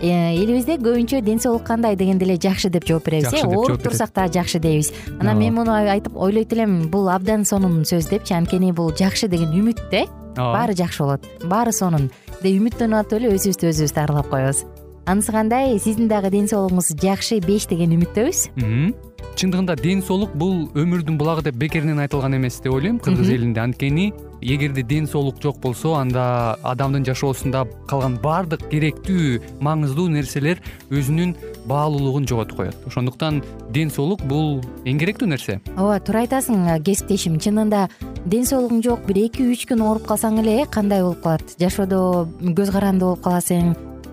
элибизде көбүнчө ден соолук кандай дегенде эле жакшы деп жооп беребиз э? ооруп турсак дагы жакшы дейбиз. Анан мен муну айтып ойлойт элем бул абдан сонун сөз депчи анткени бул жакшы деген үмүт да э ооба баары жакшы болот. Баары сонун. Деп үмүттөнүп атып эле өзүбүздү өзүбүз дарылап коебуз анысы кандай? Сиздин дагы ден соолугуңуз жакшы беш деген үмүттөбүз? Чындыгында ден соолук бул өмүрдүн булагы деп бекеринен айтылган эмес деп ойлойм. Кыргыз элинде. Анткени эгерде ден соолук жок болсо анда адамдын жашоосунда калган баардык керектүү маңыздуу нерселер өзүнүн баалуулугун жоготуп коет. Ошондуктан ден соолук бул эң керектүү нерсе. Ооба туура айтасың кесиптешим. Чынында ден соолугуң жок бир эки үч күн ооруп калсаң эле э кандай болуп калат? Жашоодо көз каранды болуп каласың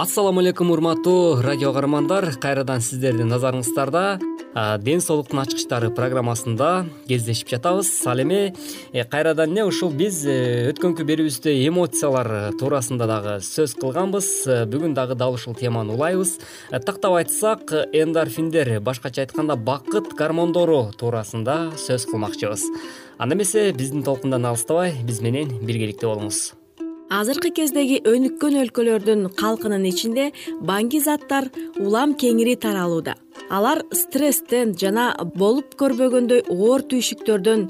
ассалому алейкум урматтуу радио каармандар. Кайрадан сиздердин назарыңыздарда ден соолуктун ачкычтары программасында кездешип жатабыз. Ал эми э, кайрадан эле ушул? Биз э, өткөнкү берүүбүздө эмоциялар туурасында дагы сөз кылганбыз. Э, бүгүн дагы дал ушул теманы улайбыз. Тактап айтсак эндорфиндер башкача айтканда бакыт гормондору туурасында сөз кылмакчыбыз. Анда эмесе биздин толкундан алыстабай биз менен биргеликте болуңуз азыркы кездеги өнүккөн өлкөлөрдүн калкынын ичинде баңги заттар улам кеңири таралууда. Алар стресстен жана болуп көрбөгөндөй оор түйшүктөрдөн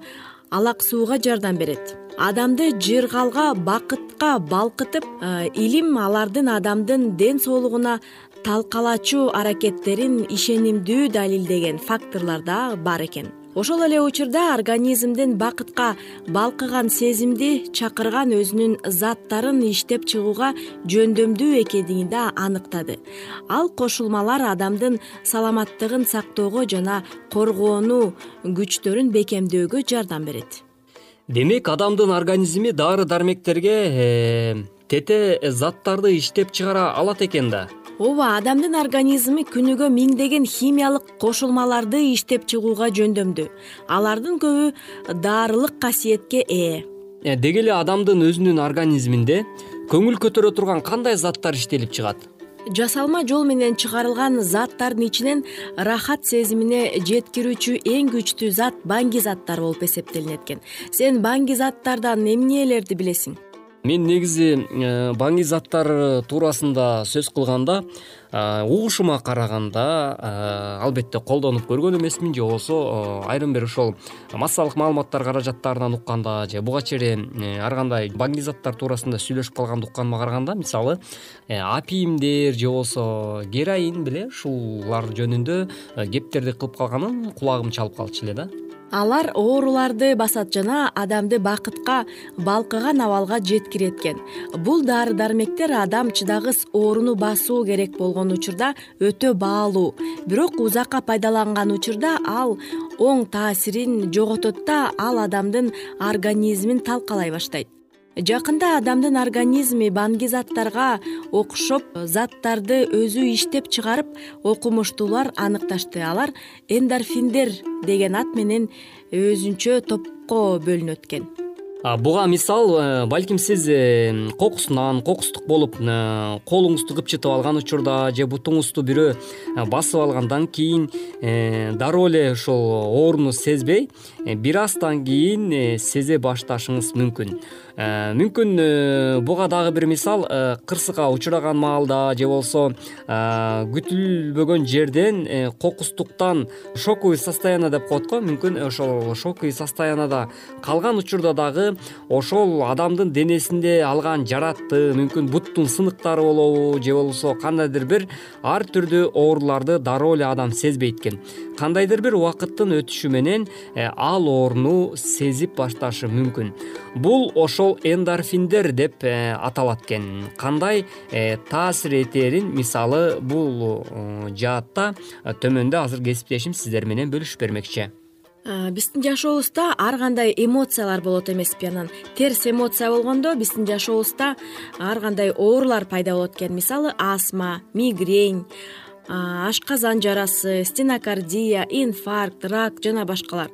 алаксууга жардам берет. Адамды жыргалга бакытка балкытып э, илим алардын адамдын ден соолугуна талкалачу аракеттерин ишенимдүү далилдеген факторлор да бар экен ошол эле учурда организмдин бакытка балкыган сезимди чакырган өзүнүн заттарын иштеп чыгууга жөндөмдүү экендигин да аныктады. Ал кошулмалар адамдын саламаттыгын сактоого жана коргоону күчтөрүн бекемдөөгө жардам берет. Демек адамдын организми дары дармектерге э, тете заттарды иштеп чыгара алат экен да ооба адамдын организми күнүгө миңдеген химиялык кошулмаларды иштеп чыгууга жөндөмдүү. Алардын көбү даарылык касиетке ээ. Э, деги эле адамдын өзүнүн организминде көңүл көтөрө турган кандай заттар иштелип чыгат? Жасалма жол менен чыгарылган заттардын ичинен рахат сезимине жеткирүүчү эң күчтүү зат баңги заттар болуп эсептелинет экен сен баңги заттардан эмнелерди билесиң мен негизи э, баңги заттар туурасында сөз кылганда э, угушума караганда э, албетте колдонуп көргөн эмесмин же болбосо айрым бир ошол массалык маалыматтар каражаттарынан укканда же буга чейин ар кандай баңги заттар туурасында сүйлөшүп калганды укканыма караганда мисалы апийимдер же болбосо героин беле ушулар жөнүндө кептерди кылып калганын кулагым чалып калчу эле да алар ооруларды басат жана адамды бакытка балкыган абалга жеткирет экен бул дары дармектер адам чыдагыс ооруну басуу керек болгон учурда өтө баалуу. Бирок узакка пайдаланган учурда ал оң таасирин жоготот да ал адамдын организмин талкалай баштайт жакында адамдын организми баңги заттарга окшоп заттарды өзү иштеп чыгарып окумуштуулар аныкташты. Алар эндорфиндер деген ат менен өзүнчө топко бөлүнөт экен. Буга мисал э, балким сиз э, кокусунан кокустук болуп э, колуңузду кыпчытып алган учурда же бутуңузду бирөө басып алгандан кийин дароо эле ушул ооруну сезбей бир аздан кийин сезе башташыңыз мүмкүн мүмкүн буга дагы бир мисал кырсыкка учураган маалда же болбосо күтүлбөгөн жерден кокустуктан шоковый состояние деп коет го. Мүмкүн ошол шоковый состоянияда калган учурда дагы ошол адамдын денесинде алган жаратты мүмкүн буттун сыныктары болобу же болбосо кандайдыр бир ар түрдүү ооруларды дароо эле адам сезбейт экен кандайдыр бир убакыттын өтүшү менен э, ал ооруну сезип башташы мүмкүн. Бул ошол эндорфиндер деп э, аталат экен. Кандай э, таасир этерин мисалы бул жаатта төмөндө азыр кесиптешим сиздер менен бөлүшүп бермекчи. Биздин жашообузда ар кандай эмоциялар болот эмеспи анан. Терс эмоция болгондо биздин жашообузда ар кандай оорулар пайда болот экен. Мисалы астма мигрень ашказан жарасы стенокардия инфаркт рак жана башкалар.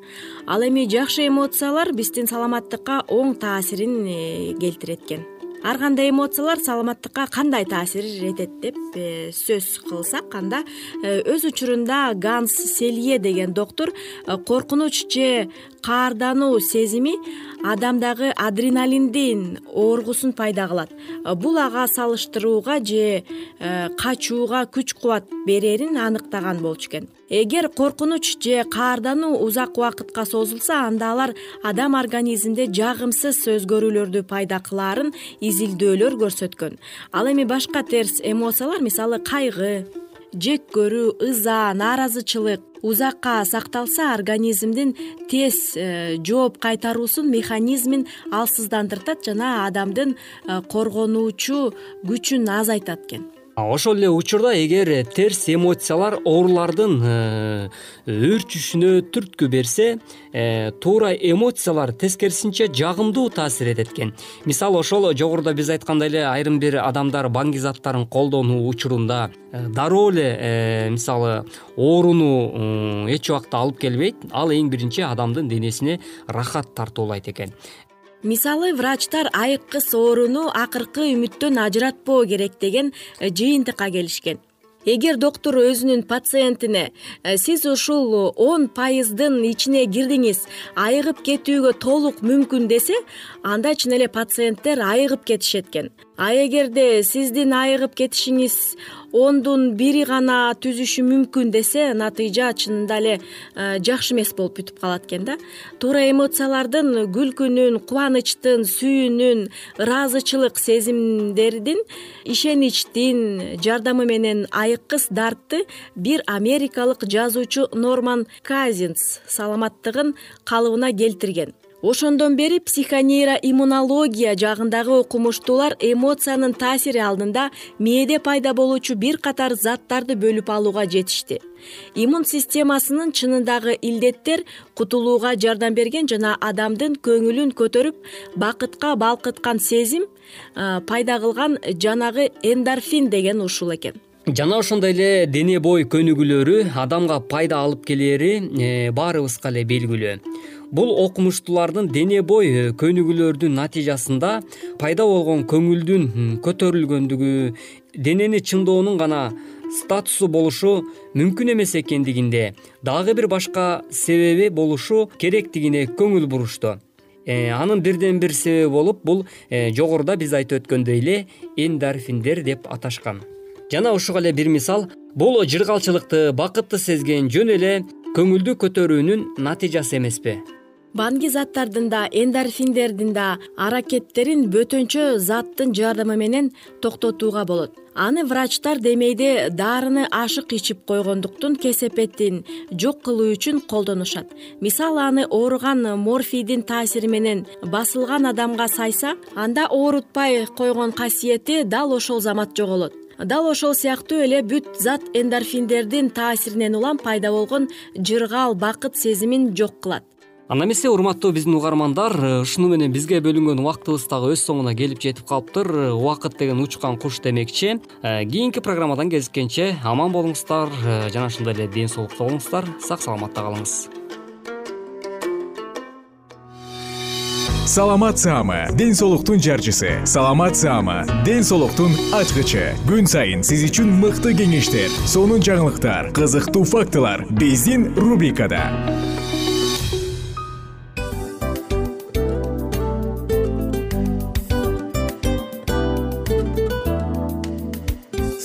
Ал эми жакшы эмоциялар биздин саламаттыкка оң таасирин э, келтирет экен ар кандай эмоциялар саламаттыкка кандай таасир этет деп э, сөз кылсак анда э, өз учурунда ганс селье деген доктур коркунуч же каардануу сезими адамдагы адреналиндин ооргусун пайда кылат. Бул ага салыштырууга же качууга күч кубат берерин аныктаган болчу экен. Эгер коркунуч же каардануу узак убакытка созулса анда алар адам организминде жагымсыз өзгөрүүлөрдү пайда кылаарын изилдөөлөр көрсөткөн. Ал эми башка терс эмоциялар мисалы кайгы жек көрүү ыза нааразычылык узакка сакталса организмдин тез э, жооп кайтаруусун механизмин алсыздандыртат жана адамдын э, коргонуучу күчүн азайтат экен ошол эле учурда эгер терс эмоциялар оорулардын э, өөрчүшүнө түрткү берсе э, туура эмоциялар тескерисинче жагымдуу таасир этет экен. Мисалы ошол жогоруда биз айткандай эле айрым бир адамдар баңги заттарын колдонуу учурунда э, дароо эле мисалы ооруну эч убакта алып келбейт. Ал эң биринчи адамдын денесине рахат тартуулайт экен мисалы врачтар айыккыс ооруну акыркы үмүттөн ажыратпоо керек деген э, жыйынтыкка келишкен. Эгер доктур өзүнүн пациентине э, сиз ушул он пайыздын ичине кирдиңиз айыгып кетүүгө толук мүмкүн десе анда чын эле пациенттер айыгып кетишет экен а эгерде сиздин айыгып кетишиңиз ондун бири гана түзүшү мүмкүн десе натыйжа чынында эле э, жакшы эмес болуп бүтүп калат экен да. Туура эмоциялардын күлкүнүн кубанычтын сүйүүнүн ыраазычылык сезимдердин ишеничтин жардамы менен айыккыс дартты бир америкалык жазуучу норман казинс саламаттыгын калыбына келтирген ошондон бери психонейроиммунология жагындагы окумуштуулар эмоциянын таасири алдында мээде пайда болуучу бир катар заттарды бөлүп алууга жетишти. Иммун системасынын чынындагы илдеттер кутулууга жардам берген жана адамдын көңүлүн көтөрүп бакытка балкыткан сезим пайда кылган жанагы эндорфин деген ушул экен. Жана ошондой эле дене бой көнүгүүлөрү адамга пайда алып келери э, баарыбызга эле белгилүү бул окумуштуулардын дене бой э, көнүгүүлөрдүн натыйжасында пайда болгон көңүлдүн көтөрүлгөндүгү денени чыңдоонун гана статусу болушу мүмкүн эмес экендигинде дагы бир башка себеби болушу керектигине көңүл бурушту э, анын бирден бир себеби болуп бул э, жогоруда биз айтып өткөндөй эле эндорфиндер деп аташкан. Жана ушуга эле бир мисал бул жыргалчылыкты бакытты сезген жөн эле көңүлдү көтөрүүнүн натыйжасы эмеспи баңги заттардын да эндорфиндердин да аракеттерин бөтөнчө заттын жардамы менен токтотууга болот. Аны врачтар демейде дарыны ашык ичип койгондуктун кесепетин жок кылуу үчүн колдонушат. Мисалы аны ооруган морфийдин таасири менен басылган адамга сайса анда оорутпай койгон касиети дал ошол замат жоголот дал ошол сыяктуу эле бүт зат эндорфиндердин таасиринен улам пайда болгон жыргал бакыт сезимин жок кылат анда эмесе урматтуу биздин угармандар э, ушуну менен бизге бөлүнгөн убактыбыз дагы өз соңуна келип жетип калыптыр. Убакыт деген учкан куш демекчи. Э, кийинки программадан кезишкенче аман болуңуздар э, жана ошондой эле ден соолукта болуңуздар. Сак саламатта калыңыз. Саламат саама ден соолуктун жарчысы. Саламат саама ден соолуктун ачкычы. Күн сайын сиз үчүн мыкты кеңештер сонун жаңылыктар кызыктуу фактылар. Биздин рубрикада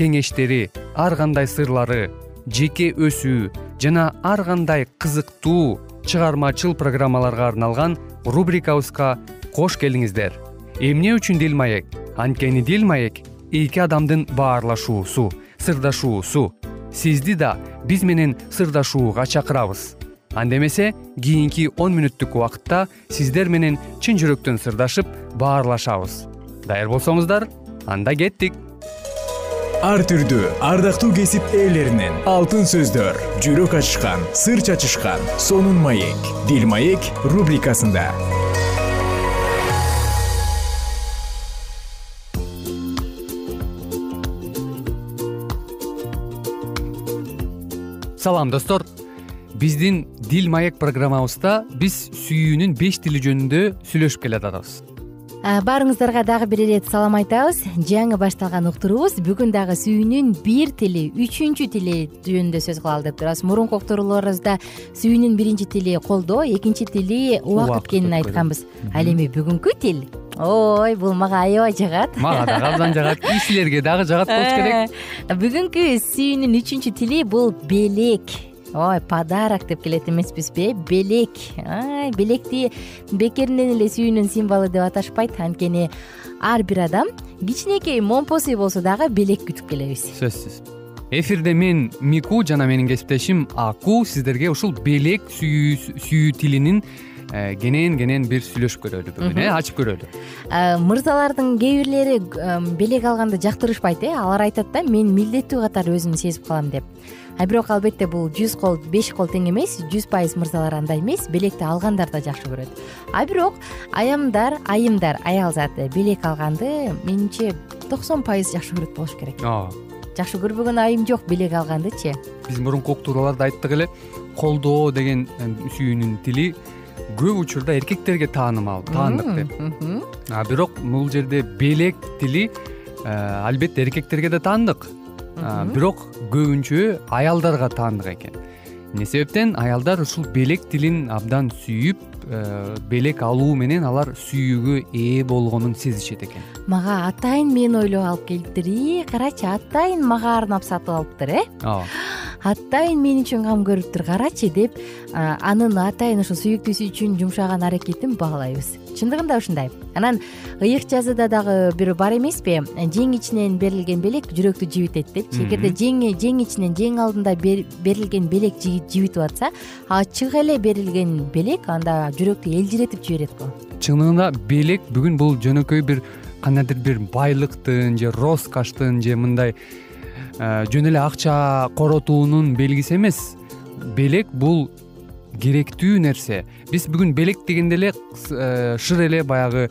кеңештери ар кандай сырлары жеке өсүү жана ар кандай кызыктуу чыгармачыл программаларга арналган рубрикабызга кош келиңиздер. Эмне үчүн дил маек? Анткени дил маек эки адамдын баарлашуусу сырдашуусу. Сизди да биз менен сырдашууга чакырабыз. Анда эмесе кийинки он мүнөттүк убакытта сиздер менен чын жүрөктөн сырдашып баарлашабыз. Даяр болсоңуздар анда кеттик ар түрдүү ардактуу кесип ээлеринен алтын сөздөр жүрөк ачышкан сыр чачышкан сонун маек. Дил маек рубрикасында. Салам достор. Биздин дил маек программабызда биз сүйүүнүн беш тили жөнүндө сүйлөшүп келатабыз баарыңыздарга дагы бир ирет салам айтабыз. Жаңы башталган уктуруубуз бүгүн дагы сүйүүнүн бир тили үчүнчү тили жөнүндө сөз кылалы деп турабыз. Мурунку уктурууларыбызда сүйүүнүн биринчи тили колдоо экинчи тили убакыт экенин айтканбыз. Ал эми бүгүнкү тил? Ой бул мага аябай жагат. Мага дагы абдан жагат. Силерге дагы жагат болуш керек. Бүгүнкү сүйүүнүн үчүнчү тили бул белек ой подарок деп келет эмеспизби э? Белек. Белекти бекеринен эле сүйүүнүн символу деп аташпайт. Анткени ар бир адам кичинекей момпосуй болсо дагы белек күтүп келебиз. Сөзсүз. Эфирде мен мику жана менин кесиптешим аку сиздерге ушул белек сүйүү тилинин э, кенен кенен бир сүйлөшүп көрөлү бүгүн э ачып көрөлү. Э, мырзалардын кээ бирлери белек алганды жактырышпайт э. Алар айтат да мен милдеттүү катары өзүмдү сезип калам деп. А бирок албетте бул жүз кол беш кол тең эмес жүз пайыз мырзалар андай эмес белекти алгандар да жакшы көрөт. А бирок аямдар айымдар аял заты белек алганды менимче токсон пайыз жакшы көрөт болуш керек. Ооба жакшы көрбөгөн айым жок белек алгандычы. Биз мурунку уктурууларда айттык эле. Колдоо деген э, сүйүүнүн тили көп учурда эркектерге таанымал таандык деп. а бирок бул жерде белек тили э, албетте эркектерге да таандык. Бирок көбүнчө аялдарга таандык экен. Эмне себептен? Аялдар ушул белек тилин абдан сүйүп э, белек алуу менен алар сүйүүгө ээ болгонун сезишет экен. Мага атайын мени ойлоп алып келиптир ии карачы атайын мага арнап сатып алыптыр э? Ооба атайын мен үчүн кам көрүптүр карачы деп анын атайын ушул сүйүктүүсү үчүн жумшаган аракетин баалайбыз. Чындыгында ушундай. Анан ыйык жазыда дагы бир бар эмеспи? Жең ичинен берилген белек жүрөктү жибитет депчи эгерде жең ичинен жең алдында берилген белек жибитип атса ачык эле берилген белек анда жүрөктү элжиретип жиберет го. Чындыгында белек бүгүн бул жөнөкөй бир кандайдыр бир байлыктын же роскоштун же мындай жөн эле акча коротуунун белгиси эмес. Белек бул керектүү нерсе. Биз бүгүн белек дегенде эле э, шыр эле баягы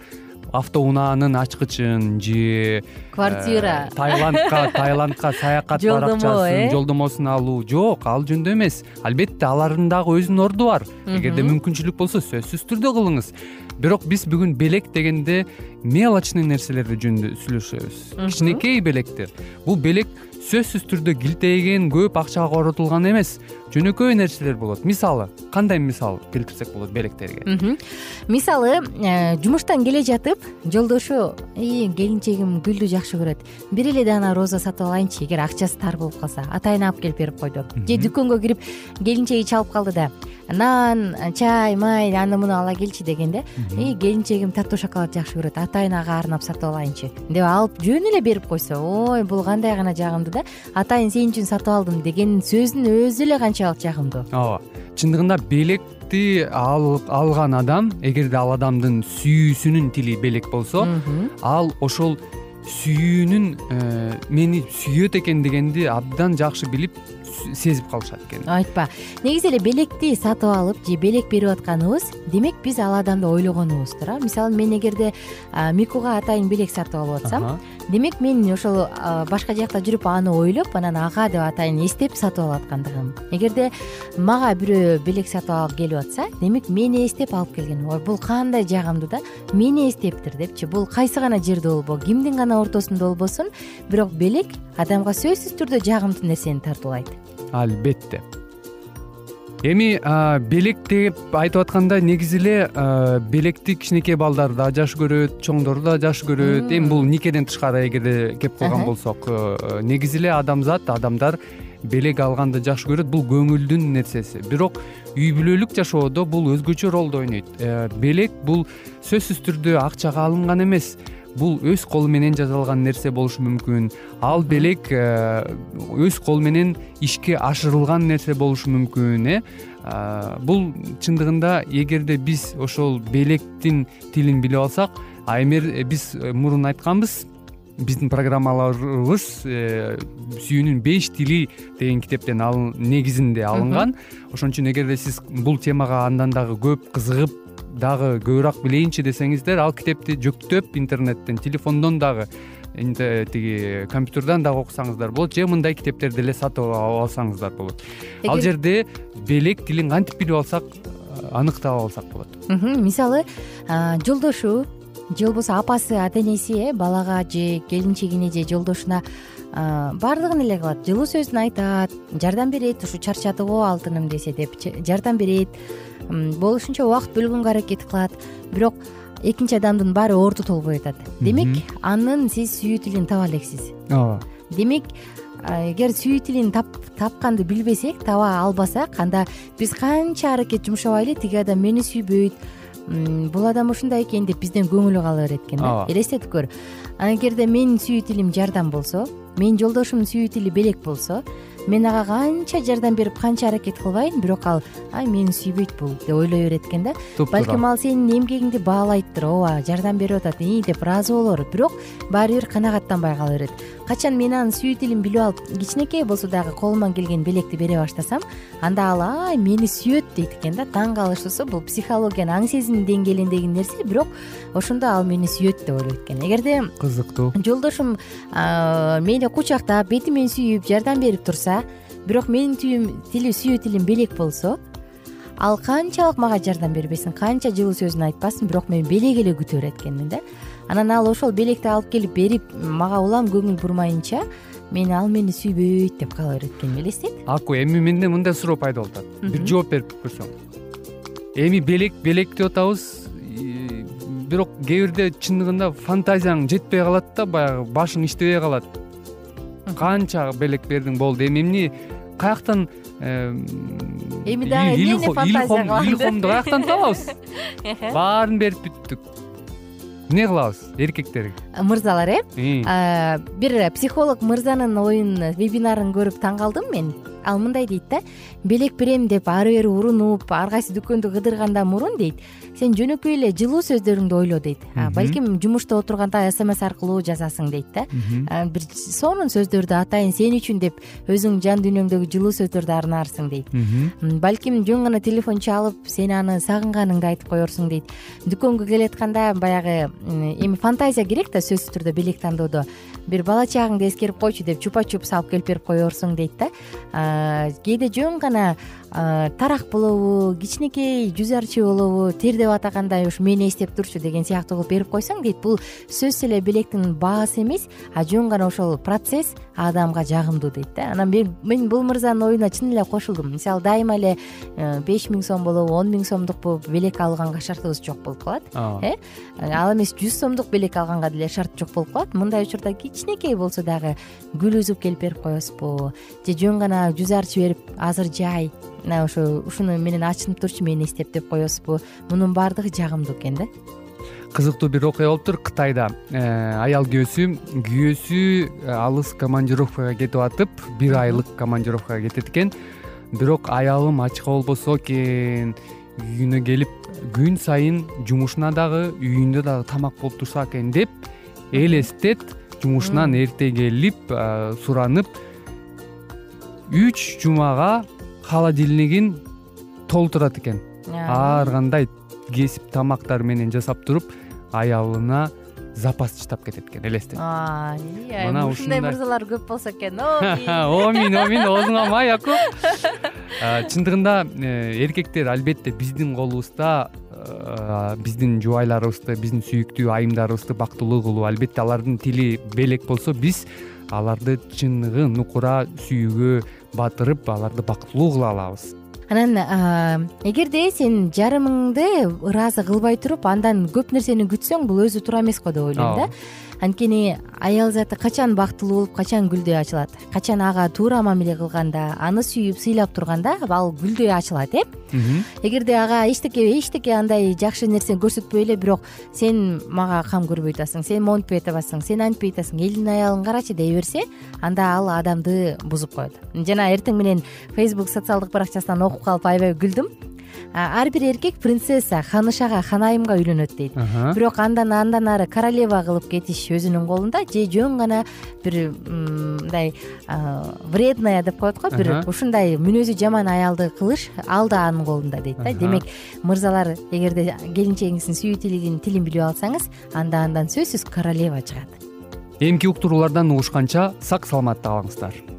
автоунаанын ачкычын же квартира. Э, таиландка таиландка саякат баракчасын жолдомосун алуу жок ал жөнүндө эмес. Албетте алардын дагы өзүнүн орду бар. Эгерде мүмкүнчүлүк болсо сөзсүз түрдө кылыңыз бирок биз бүгүн белек дегенде мелочный нерселер жөнүндө сүйлөшөбүз. Кичинекей белектер бул белек сөзсүз түрдө килтейген көп акчага коротулган эмес. Жөнөкөй нерселер болот. Мисалы кандай мисал келтирсек болот белектерге? Мисалы э, жумуштан келе жатып жолдошу келинчегим гүлдү жакшы көрөт. Бир эле даана роза сатып алайынчы эгер акчасы тар болуп калса атайын алып келип берип койду же дүкөнгө кирип келинчеги чалып калды да нан чай май аны муну ала келчи деген келинчегим таттуу шоколад жакшы көрөт. Атайын ага арнап сатып алайынчы. Деп алып жөн эле берип койсо ой бул кандай гана жагымдуу да. Атайын сен үчүн сатып алдым деген сөздүн өзү эле канчалык жагымдуу ооба чындыгында белекти алган адам эгерде ал адамдын сүйүүсүнүн тили белек болсо ал ошол сүйүүнүн э, мени сүйөт экен дегенди абдан жакшы билип сезип калышат экен. Айтпа. Негизи эле белекти сатып алып же белек берип атканыбыз демек биз ал адамды ойлогонубуз туура мисалы мен эгерде микуга атайын белек сатып алып атсам демек мен ошол башка жакта жүрүп аны ойлоп анан ага деп атайын эстеп сатып алып аткандыгым. Эгерде мага бирөө белек сатып алып келип атса демек мени эстеп алып келген ой бул кандай жагымдуу да? Мени эстептир депчи. Бул кайсы гана жерде болбо кимдин гана ортосунда болбосун бирок белек адамга сөзсүз түрдө жагымдуу нерсени тартуулайт албетте. Эми белек деп айтып атканда негизи эле белекти кичинекей балдар да жакшы көрөт чоңдор да жакшы көрөт. Эми бул никеден тышкары эгерде кеп калган болсок э, негизи эле адамзат адамдар белек алганды жакшы көрөт бул көңүлдүн нерсеси. Бирок үй бүлөлүк жашоодо бул өзгөчө ролду ойнойт. Э, белек бул сөзсүз түрдө акчага алынган эмес бул өз колу менен жасалган нерсе болушу мүмкүн. Ал белек э, өз кол менен ишке ашырылган нерсе болушу мүмкүн э? Бул чындыгында эгерде биз ошол белектин тилин билип алсак а эми э, биз э, мурун айтканбыз биздин программаларыбыз сүйүүнүн беш тили деген китептен негизинде алынган. Ошон үчүн эгерде сиз бул темага андан дагы көп кызыгып дагы көбүрөөк билейинчи десеңиздер ал китепти жүктөп интернеттен телефондон дагы тиги компьютерден дагы окусаңыздар болот же мындай китептерди эле сатып алсаңыздар болот. Ал жерде белек тилин кантип билип алсак анык таап алсак болот. Мисалы жолдошу же болбосо апасы ата энеси э балага же келинчегине же жолдошуна баардыгын эле кылат. Жылуу сөзүн айтат жардам берет ушу чарчады го алтыным десе деп жардам берет болушунча убакыт бөлгөнгө аракет кылат. Бирок экинчи адамдын баары ооруту толбой атат демек анын сиз сүйүү тилин таба элексиз ооба. Демек эгер сүйүү тилин тапканды билбесек таба албасак анда биз канча аракет жумшабайлы тиги адам мени сүйбөйт. Бул адам ушундай экен деп бизден көңүлү кала берет экен да. Элестетип көр эгерде менин сүйүү тилим жардам болсо менин жолдошумдун сүйүү тили белек болсо мен ага канча жардам берип канча аракет кылбайын бирок ал ай мени сүйбөйт бул деп ойлой берет экен да. Балким ал сенин эмгегиңди баалайттыр ооба жардам берип атат ии деп ыраазы болор бирок баары бир канагаттанбай кала берет. Качан мен анын сүйүү тилин билип алып кичинекей болсо дагы колуман келген белекти бере баштасам анда ал ай мени сүйөт дейт экен да. Таң калыштуусу бул психологиянын аң сезим деңгээлиндеги нерсе бирок ошондо ал мени сүйөт деп ойлойт экен. Эгерде кызыктуу. жолдошум мени кучактап бетимен сүйүп жардам берип турса бирок менин тили сүйүү тилим белек болсо ал канчалык мага жардам бербесин канча жылуу сөзүн айтпасын бирок мен белек эле күтө берет экенмин да. Анан ал ошол белекти алып келип берип мага улам көңүл бурмайынча мен ал мени сүйбөйт деп кала берет экенмин элестет аку эми менде мындай суроо пайда болуп атат. Бир жооп берип көрсөң. Эми белек белек деп атабыз бирок кээ бирде чындыгында фантазияң жетпей калат да баягы башың иштебей калат канча белек бердиң болду. Эми эмне каяктан эми дагы эмнени фантазия кылам илхомду каяктан табабыз баарын берип бүттүк. Эмне кылабыз эркектер? Мырзалар э? Бир психолог мырзанын оюн вебинарын көрүп таң калдым мен. Ал мындай дейт да белек берем деп ары бери урунуп ар кайсы дүкөндү кыдыргандан мурун дейт сен жөнөкөй эле жылуу сөздөрүңдү ойло дейт. Балким жумушта отурганда смс аркылуу жазасың дейт да. Бир сонун сөздөрдү атайын сен үчүн деп өзүңдүн жан дүйнөңдөгү жылуу сөздөрдү арнаарсың дейт. Балким жөн гана телефон чалып сен аны сагынганыңды айтып коерсуң дейт. Дүкөнгө келатканда баягы эми фантазия керек да сөзсүз түрдө белек тандоодо бир бала чагыңды эскерип койчу деп чупа чупс алып келип берип коерсуң дейт да. Кээде жөн гана тарак болобу кичинекей жүз арчы болобу тер деп атагандай ушу мени эстеп турчу деген сыяктуу кылып берип койсоң дейт. Бул сөзсүз эле белектин баасы эмес а жөн гана ошол процесс адамга жагымдуу дейт да. Анан мен бул мырзанын оюна чын эле кошулдум. Мисалы дайыма эле э, беш миң сом болобу он миң сомдук белек алганга шартыбыз жок болуп калат э? Ал эмес жүз сомдук белек алганга деле шарт жок болуп калат. Мындай учурда кичинекей болсо дагы гүл үзүп келип берип коесузбу же жөн гана жүз арчы берип азыр жай ошо ушуну менен ачынып турчу мени эстеп деп коесузбу мунун баардыгы жагымдуу экен да. Кызыктуу бир окуя болуптур кытайда. Э, аял күйөөсү күйөөсү э, алыс командировкага кетип атып бир айлык командировкага кетет экен. Бирок аялым ачка болбосо экен үйүнө келип күн сайын жумушуна дагы үйүндө дагы тамак болуп турса экен деп элестет жумушунан эрте келип суранып үч жумага холодильнигин толтурат экен. Ар кандай кесип тамактар менен жасап туруп аялына запас таштап кетет экен элестет. Мына ушундай. мырзалар көп болсо экен омин омин оозуңа май аку чындыгында э, эркектер албетте биздин колубузда биздин жубайларыбызды биздин сүйүктүү айымдарыбызды бактылуу кылуу. Албетте алардын тили белек болсо биз аларды чыныгы нукура сүйүүгө батырып аларды бактылуу кыла алабыз. Анан эгерде сен жарымыңды ыраазы кылбай туруп андан көп нерсени күтсөң бул өзү туура эмес го деп ойлойм да анткени аял заты качан бактылуу болуп качан гүлдөй ачылат? Качан ага туура мамиле кылганда аны сүйүп сыйлап турганда ал гүлдөй ачылат э? Эгерде ага эчтеке эчтеке андай жакшы нерсе көрсөтпөй эле бирок сен мага кам көрбөй атасың сен монтпой атабасың сен антпей атасың элдин аялын карачы дей берсе анда ал адамды бузуп коет. Жана эртең менен фейсбук социалдык баракчасынан окуп калып аябай күлдүм ар бир эркек принцесса ханышага ханайымга үйлөнөт дейт. Бирок андан андан ары королева кылып кетиш өзүнүн колунда же жөн гана бир мындай вредная деп коет го бир ушундай мүнөзү жаман аялды кылыш ал да анын колунда дейт да. Демек мырзалар эгерде келинчегиңиздин сүйүү тилин тилин билип алсаңыз анда андан сөзсүз королева чыгат. Эмки уктуруулардан угушканча сак саламатта калыңыздар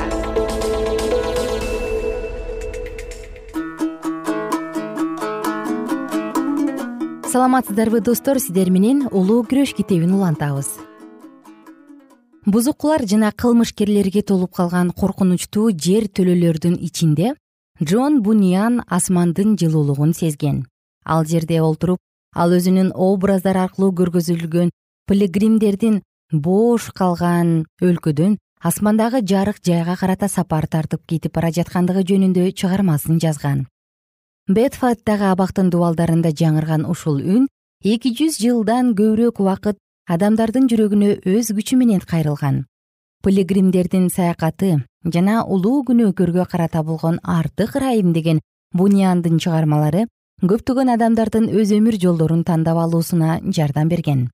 саламатсыздарбы достор? Сиздер менен улуу күрөш китебин улантабыз. Бузукулар жана кылмышкерлерге толуп калган коркунучтуу жер төлөлөрдүн ичинде джон буниан асмандын жылуулугун сезген. Ал жерде олтуруп ал өзүнүн образдар аркылуу көргөзүлгөн пилигримдердин боош калган өлкөдөн асмандагы жарык жайга карата сапар тартып кетип бара жаткандыгы жөнүндө чыгармасын жазган бетфаддагы абактын дубалдарында жаңырган ушул үн эки жүз жылдан көбүрөөк убакыт адамдардын жүрөгүнө өз күчү менен кайрылган. Пилигримдердин саякаты жана улуу күнөөкөргө карата болгон артык ырайым деген буниандын чыгармалары көптөгөн адамдардын өз өмүр жолдорун тандап алуусуна жардам берген.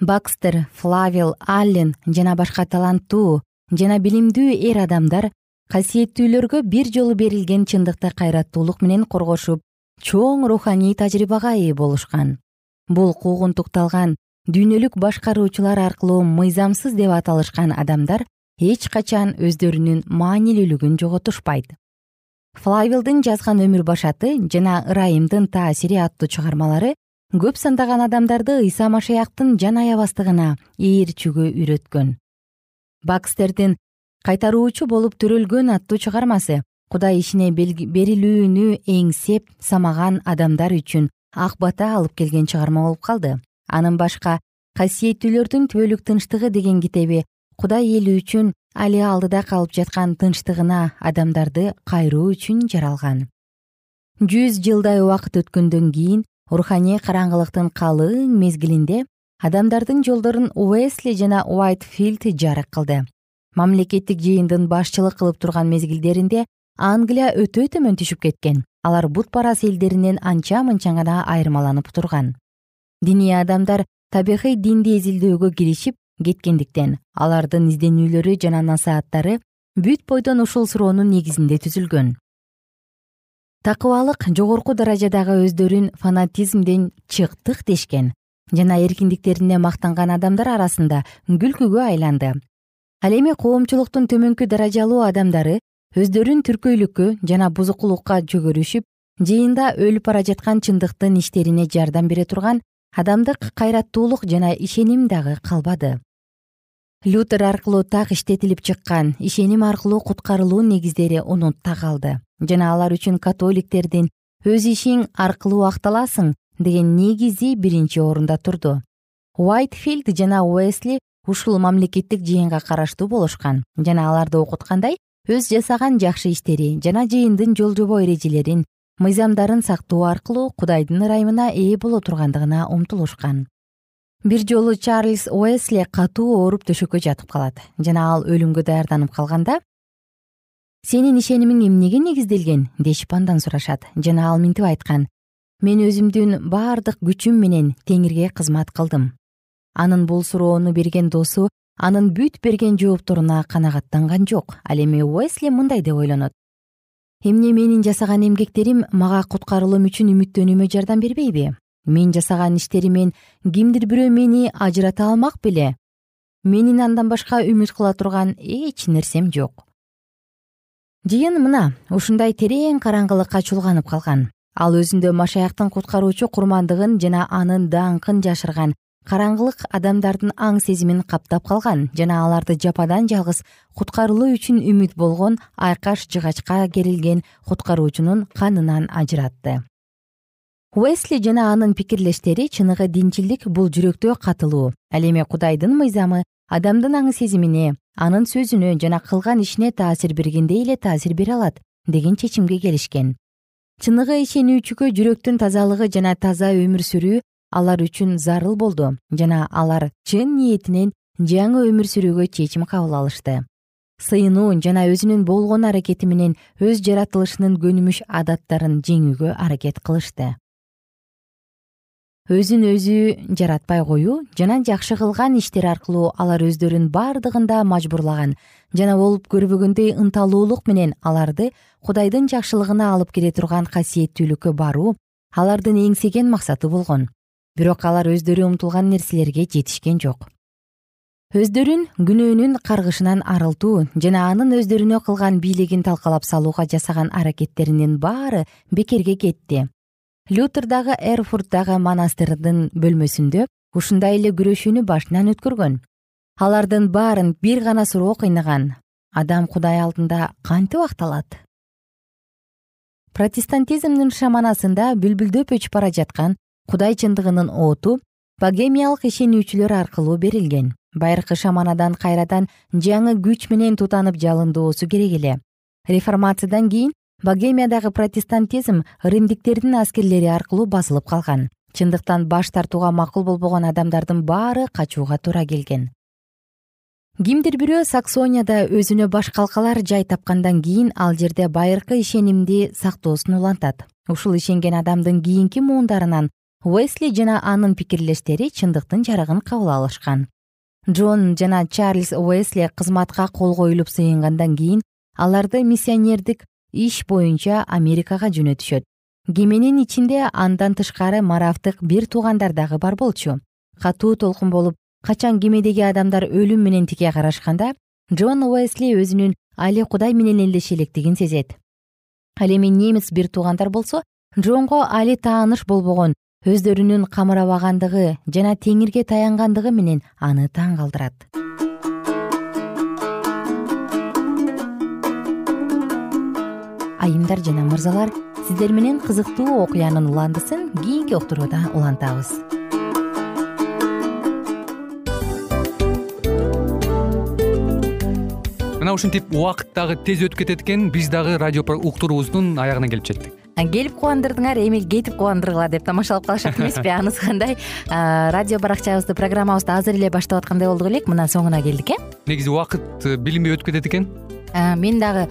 Бакстер флавил аллен жана башка таланттуу жана билимдүү эр адамдар касиеттүүлөргө бир жолу берилген чындыкты кайраттуулук менен коргошуп чоң руханий тажрыйбага ээ болушкан. Бул куугунтукталган дүйнөлүк башкаруучулар аркылуу мыйзамсыз деп аталышкан адамдар эч качан өздөрүнүн маанилүүлүгүн жоготушпайт. Флавилдин жазган өмүр башаты жана ырайымдын таасири аттуу чыгармалары көп сандаган адамдарды ыйса машаяктын жан аябастыгына ээрчүүгө үйрөткөн. Бакстердин кайтаруучу болуп төрөлгөн аттуу чыгармасы кудай ишине берилүүнү эңсеп самаган адамдар үчүн ак бата алып келген чыгарма болуп калды. Анын башка касиеттүүлөрдүн түбөлүк тынчтыгы деген китеби кудай эли үчүн али алдыда калып жаткан тынчтыгына адамдарды кайруу үчүн жаралган. Жүз жылдай убакыт өткөндөн кийин руханий караңгылыктын калың мезгилинде адамдардын жолдорун уэсли жана уайтфилд жарык кылды мамлекеттик жыйындын башчылык кылып турган мезгилдеринде англия өтө төмөн түшүп кеткен. Алар бут барас элдеринен анча мынча гана айырмаланып турган. Диний адамдар табигый динди изилдөөгө киришип кеткендиктен алардын изденүүлөрү жана насааттары бүт бойдон ушул суроонун негизинде түзүлгөн. Такыбалык жогорку даражадагы өздөрүн фанатизмден чыктык дешкен жана эркиндиктерине мактанган адамдар арасында күлкүгө айланды ал эми коомчулуктун төмөнкү даражалуу адамдары өздөрүн түркөйлүккө жана бузукулукка жөгөрүшүп жыйында өлүп бара жаткан чындыктын иштерине жардам бере турган адамдык кайраттуулук жана ишеним дагы калбады. Лютер аркылуу так иштетилип чыккан ишеним аркылуу куткарылуу негиздери унутта калды жана алар үчүн католиктердин өз ишиң аркылуу акталасың деген негизи биринчи орунда турду. Уайтфилд жана уэсли ушул мамлекеттик жыйынга караштуу болушкан жана аларды окуткандай өз жасаган жакшы иштери жана жыйындын жол жобо эрежелерин мыйзамдарын сактоо аркылуу кудайдын ырайымына ээ боло тургандыгына умтулушкан. Бир жолу чарльз уэсли катуу ооруп төшөккө жатып калат жана ал өлүмгө даярданып калганда сенин ишенимиң эмнеге негизделген? дешип андан сурашат жана ал мынтип айткан мен өзүмдүн баардык күчүм менен теңирге кызмат кылдым анын бул суроону берген досу анын бүт берген жоопторуна канагаттанган жок. Ал эми уэсли мындай деп ойлонот. Эмне менин жасаган эмгектерим мага куткарылуум үчүн үмүттөнүүмө жардам бербейби? Мен жасаган иштеримен кимдир бирөө мени ажырата алмак беле? Менин андан башка үмүт кыла турган эч нерсем жок жыйын мына ушундай терең караңгылыкка чулганып калган. Ал өзүндө машаяктын куткаруучу курмандыгын жана анын даңкын жашырган караңгылык адамдардын аң сезимин каптап калган жана аларды жападан жалгыз куткарылуу үчүн үмүт болгон айкаш жыгачка керилген куткаруучунун канынан ажыратты. Уэсли жана анын пикирлештери чыныгы динчилдик бул жүрөктө катылуу. Ал эми кудайдын мыйзамы адамдын аң сезимине анын сөзүнө жана кылган ишине таасир бергендей эле таасир бере алат деген чечимге келишкен. Чыныгы ишенүүчүгө жүрөктүн тазалыгы жана таза өмүр сүрүү алар үчүн зарыл болду жана алар чын ниетинен жаңы өмүр сүрүүгө чечим кабыл алышты. Сыйынуу жана өзүнүн болгон аракети менен өз жаратылышынын көнүмүш адаттарын жеңүүгө аракет кылышты. Өзүн өзү жаратпай коюу жана жакшы кылган иштер аркылуу алар өздөрүн бардыгында мажбурлаган жана болуп көрбөгөндөй ынталуулук менен аларды кудайдын жакшылыгына алып келе турган касиеттүүлүккө баруу алардын эңсеген максаты болгон бирок алар өздөрү умтулган нерселерге жетишкен жок. Өздөрүн күнөөнүн каргышынан арылтуу жана анын өздөрүнө кылган бийлигин талкалап салууга жасаган аракеттеринин баары бекерге кетти. Лютер дагы эрфурттагы монастырдын бөлмөсүндө ушундай эле күрөшүүнү башынан өткөргөн. Алардын баарын бир гана суроо кыйнаган адам кудай алдында кантип акталат протестантизмдин шаманасында бүлбүлдөп өчүп бара жаткан кудай чындыгынын оту богемиялык ишенүүчүлөр аркылуу берилген. Байыркы шаманадан кайрадан жаңы күч менен тутанып жалындоосу керек эле. Реформациядан кийин богемиядагы протестантизм римдиктердин аскерлери аркылуу басылып калган. Чындыктан баш тартууга макул болбогон адамдардын баары качууга туура келген. Кимдир бирөө саксонияда өзүнө баш калкалар жай тапкандан кийин ал жерде байыркы ишенимди сактоосун улантат. Ушул ишенген адамдын кийинки муундарынан уэсли жана анын пикирлештери чындыктын жарыгын кабыл алышкан. Джон жана чарльз уэсли кызматка кол коюлуп сыйынгандан кийин аларды миссионердик иш боюнча америкага жөнөтүшөт. Кеменин ичинде андан тышкары марафтык бир туугандар дагы бар болчу. Катуу толкун болуп качан кемедеги адамдар өлүм менен тике карашканда джон уэсли өзүнүн али кудай менен элдеше электигин сезет. Ал эми немис бир туугандар болсо джонго али тааныш болбогон өздөрүнүн камырабагандыгы жана теңирге таянгандыгы менен аны таң калтырат айымдар жана мырзалар сиздер менен кызыктуу окуянын уландысын кийинки уктурууда улантабыз. Мына ушинтип убакыт дагы тез өтүп кетет экен биз дагы радио уктуруубуздун аягына келип жеттик келип кубандырдыңар эми кетип кубандыргыла деп тамашалап калышат эмеспи? Анысы кандай? Радио баракчабызды программабызды азыр эле баштап аткандай болдук элек мына соңуна келдик э? Негизи убакыт э, билинбей өтүп кетет экен? Мен дагы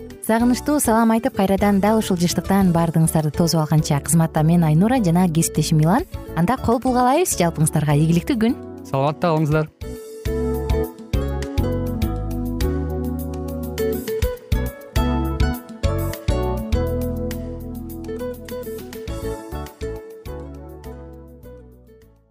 сагынычтуу салам айтып кайрадан дал ушул жыштыктан баардыгыңыздарды тосуп алганча. Кызматта мен айнура жана кесиптешим милан. Анда кол пул каалайбыз жалпыңыздарга ийгиликтүү күн. Саламатта калыңыздар